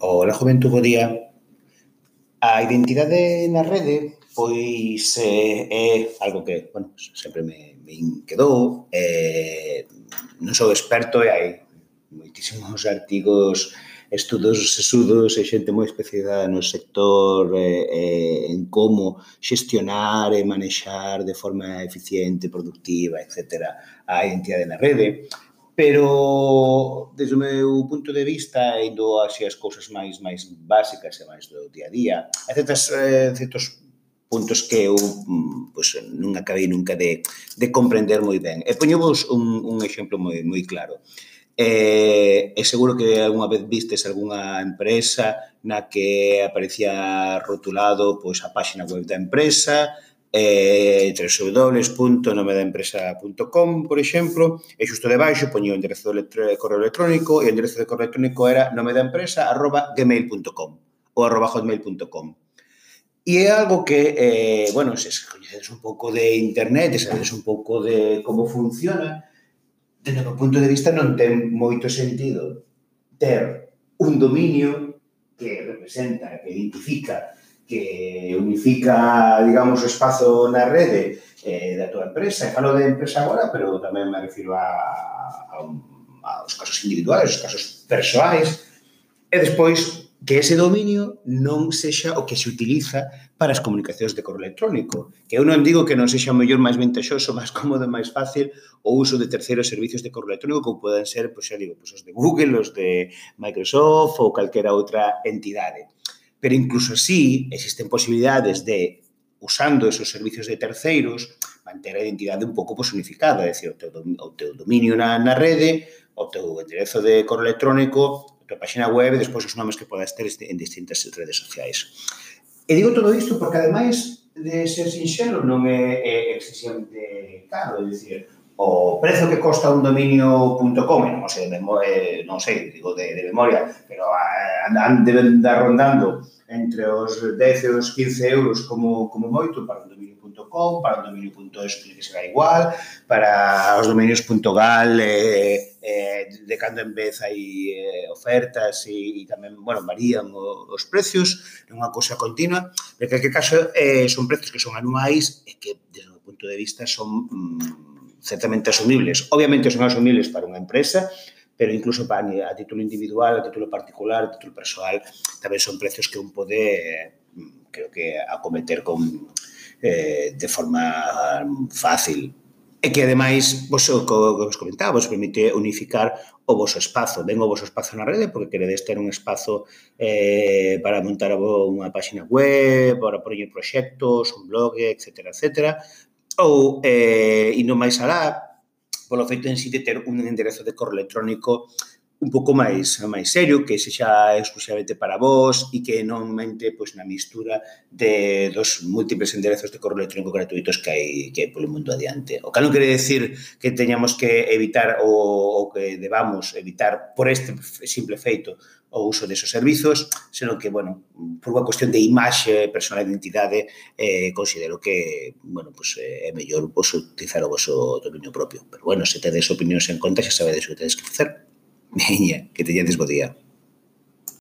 o Lejo día, a identidade na rede pois eh, é algo que, bueno, sempre me, me quedou, eh, non sou experto e hai moitísimos artigos, estudos sesudos e xente moi especializada no sector eh, eh, en como xestionar e manexar de forma eficiente, productiva, etc. a identidade na rede pero desde o meu punto de vista indo así as cousas máis máis básicas e máis do día a día hai certas, eh, certos puntos que eu pues, non acabei nunca de, de comprender moi ben. E poño vos un, un exemplo moi, moi claro. Eh, e seguro que algunha vez vistes algunha empresa na que aparecía rotulado pois, a páxina web da empresa, eh, www.nomedaempresa.com, por exemplo, e xusto debaixo poñía o enderezo de correo electrónico e o enderezo de correo electrónico era nomedaempresa@gmail.com ou arroba hotmail.com. E é algo que, eh, bueno, se coñeces un pouco de internet, e sabedes un pouco de como funciona, dende o punto de vista non ten moito sentido ter un dominio que representa, que identifica que unifica, digamos, o espazo na rede eh, da tua empresa. E falo de empresa agora, pero tamén me refiro a, a, aos casos individuales, aos casos persoais. E despois, que ese dominio non sexa o que se utiliza para as comunicacións de correo electrónico. Que eu non digo que non sexa o mellor máis ventaxoso, máis cómodo, máis fácil o uso de terceiros servicios de correo electrónico que poden ser, pois xa digo, pois os de Google, os de Microsoft ou calquera outra entidade Pero incluso así existen posibilidades de, usando esos servicios de terceiros, manter a identidade un pouco pues, unificada, é dicir, o teu, o teu dominio na, na rede, o teu enderezo de correo electrónico, a tua página web e despois os nomes que podas ter en distintas redes sociais. E digo todo isto porque, ademais, de ser sinxelo, non é, é excesivamente caro, é dicir, o prezo que costa un dominio.com, non sei, de memoria, eh, non sei, digo de, de memoria, pero eh, andan deben dar rondando entre os 10 e os 15 euros como, como moito para un dominio.com, para un dominio.es que será igual, para os dominios.gal eh, eh, de cando en vez hai eh, ofertas e, e tamén, bueno, varían os precios, é unha cousa continua, pero que, que caso eh, son prezos que son anuais e que desde o punto de vista son mm, certamente asumibles. Obviamente son asumibles para unha empresa, pero incluso para a título individual, a título particular, a título personal, tamén son precios que un pode, mm, creo que, acometer con, eh, de forma fácil. E que, ademais, vos, que vos comentaba, vos permite unificar o vosso espazo. Ben o vosso espazo na rede, porque queredes ter un espazo eh, para montar unha páxina web, para poñer proxectos, un blog, etc, etc, Ou, eh, indo máis alá, polo feito en si sí de ter un enderezo de correo electrónico un pouco máis máis serio, que sexa exclusivamente para vos e que non mente pois, na mistura de dos múltiples enderezos de correo electrónico gratuitos que hai que hai polo mundo adiante. O cal non quere decir que teñamos que evitar ou, ou que debamos evitar por este simple feito o uso desos servizos, senón que, bueno, por unha cuestión de imaxe personal identidade, eh, considero que, bueno, pues, eh, é mellor vos utilizar o vosso dominio propio. Pero, bueno, se tedes opinións en conta, xa sabedes o que tedes que facer. Veña, que teñades bo día.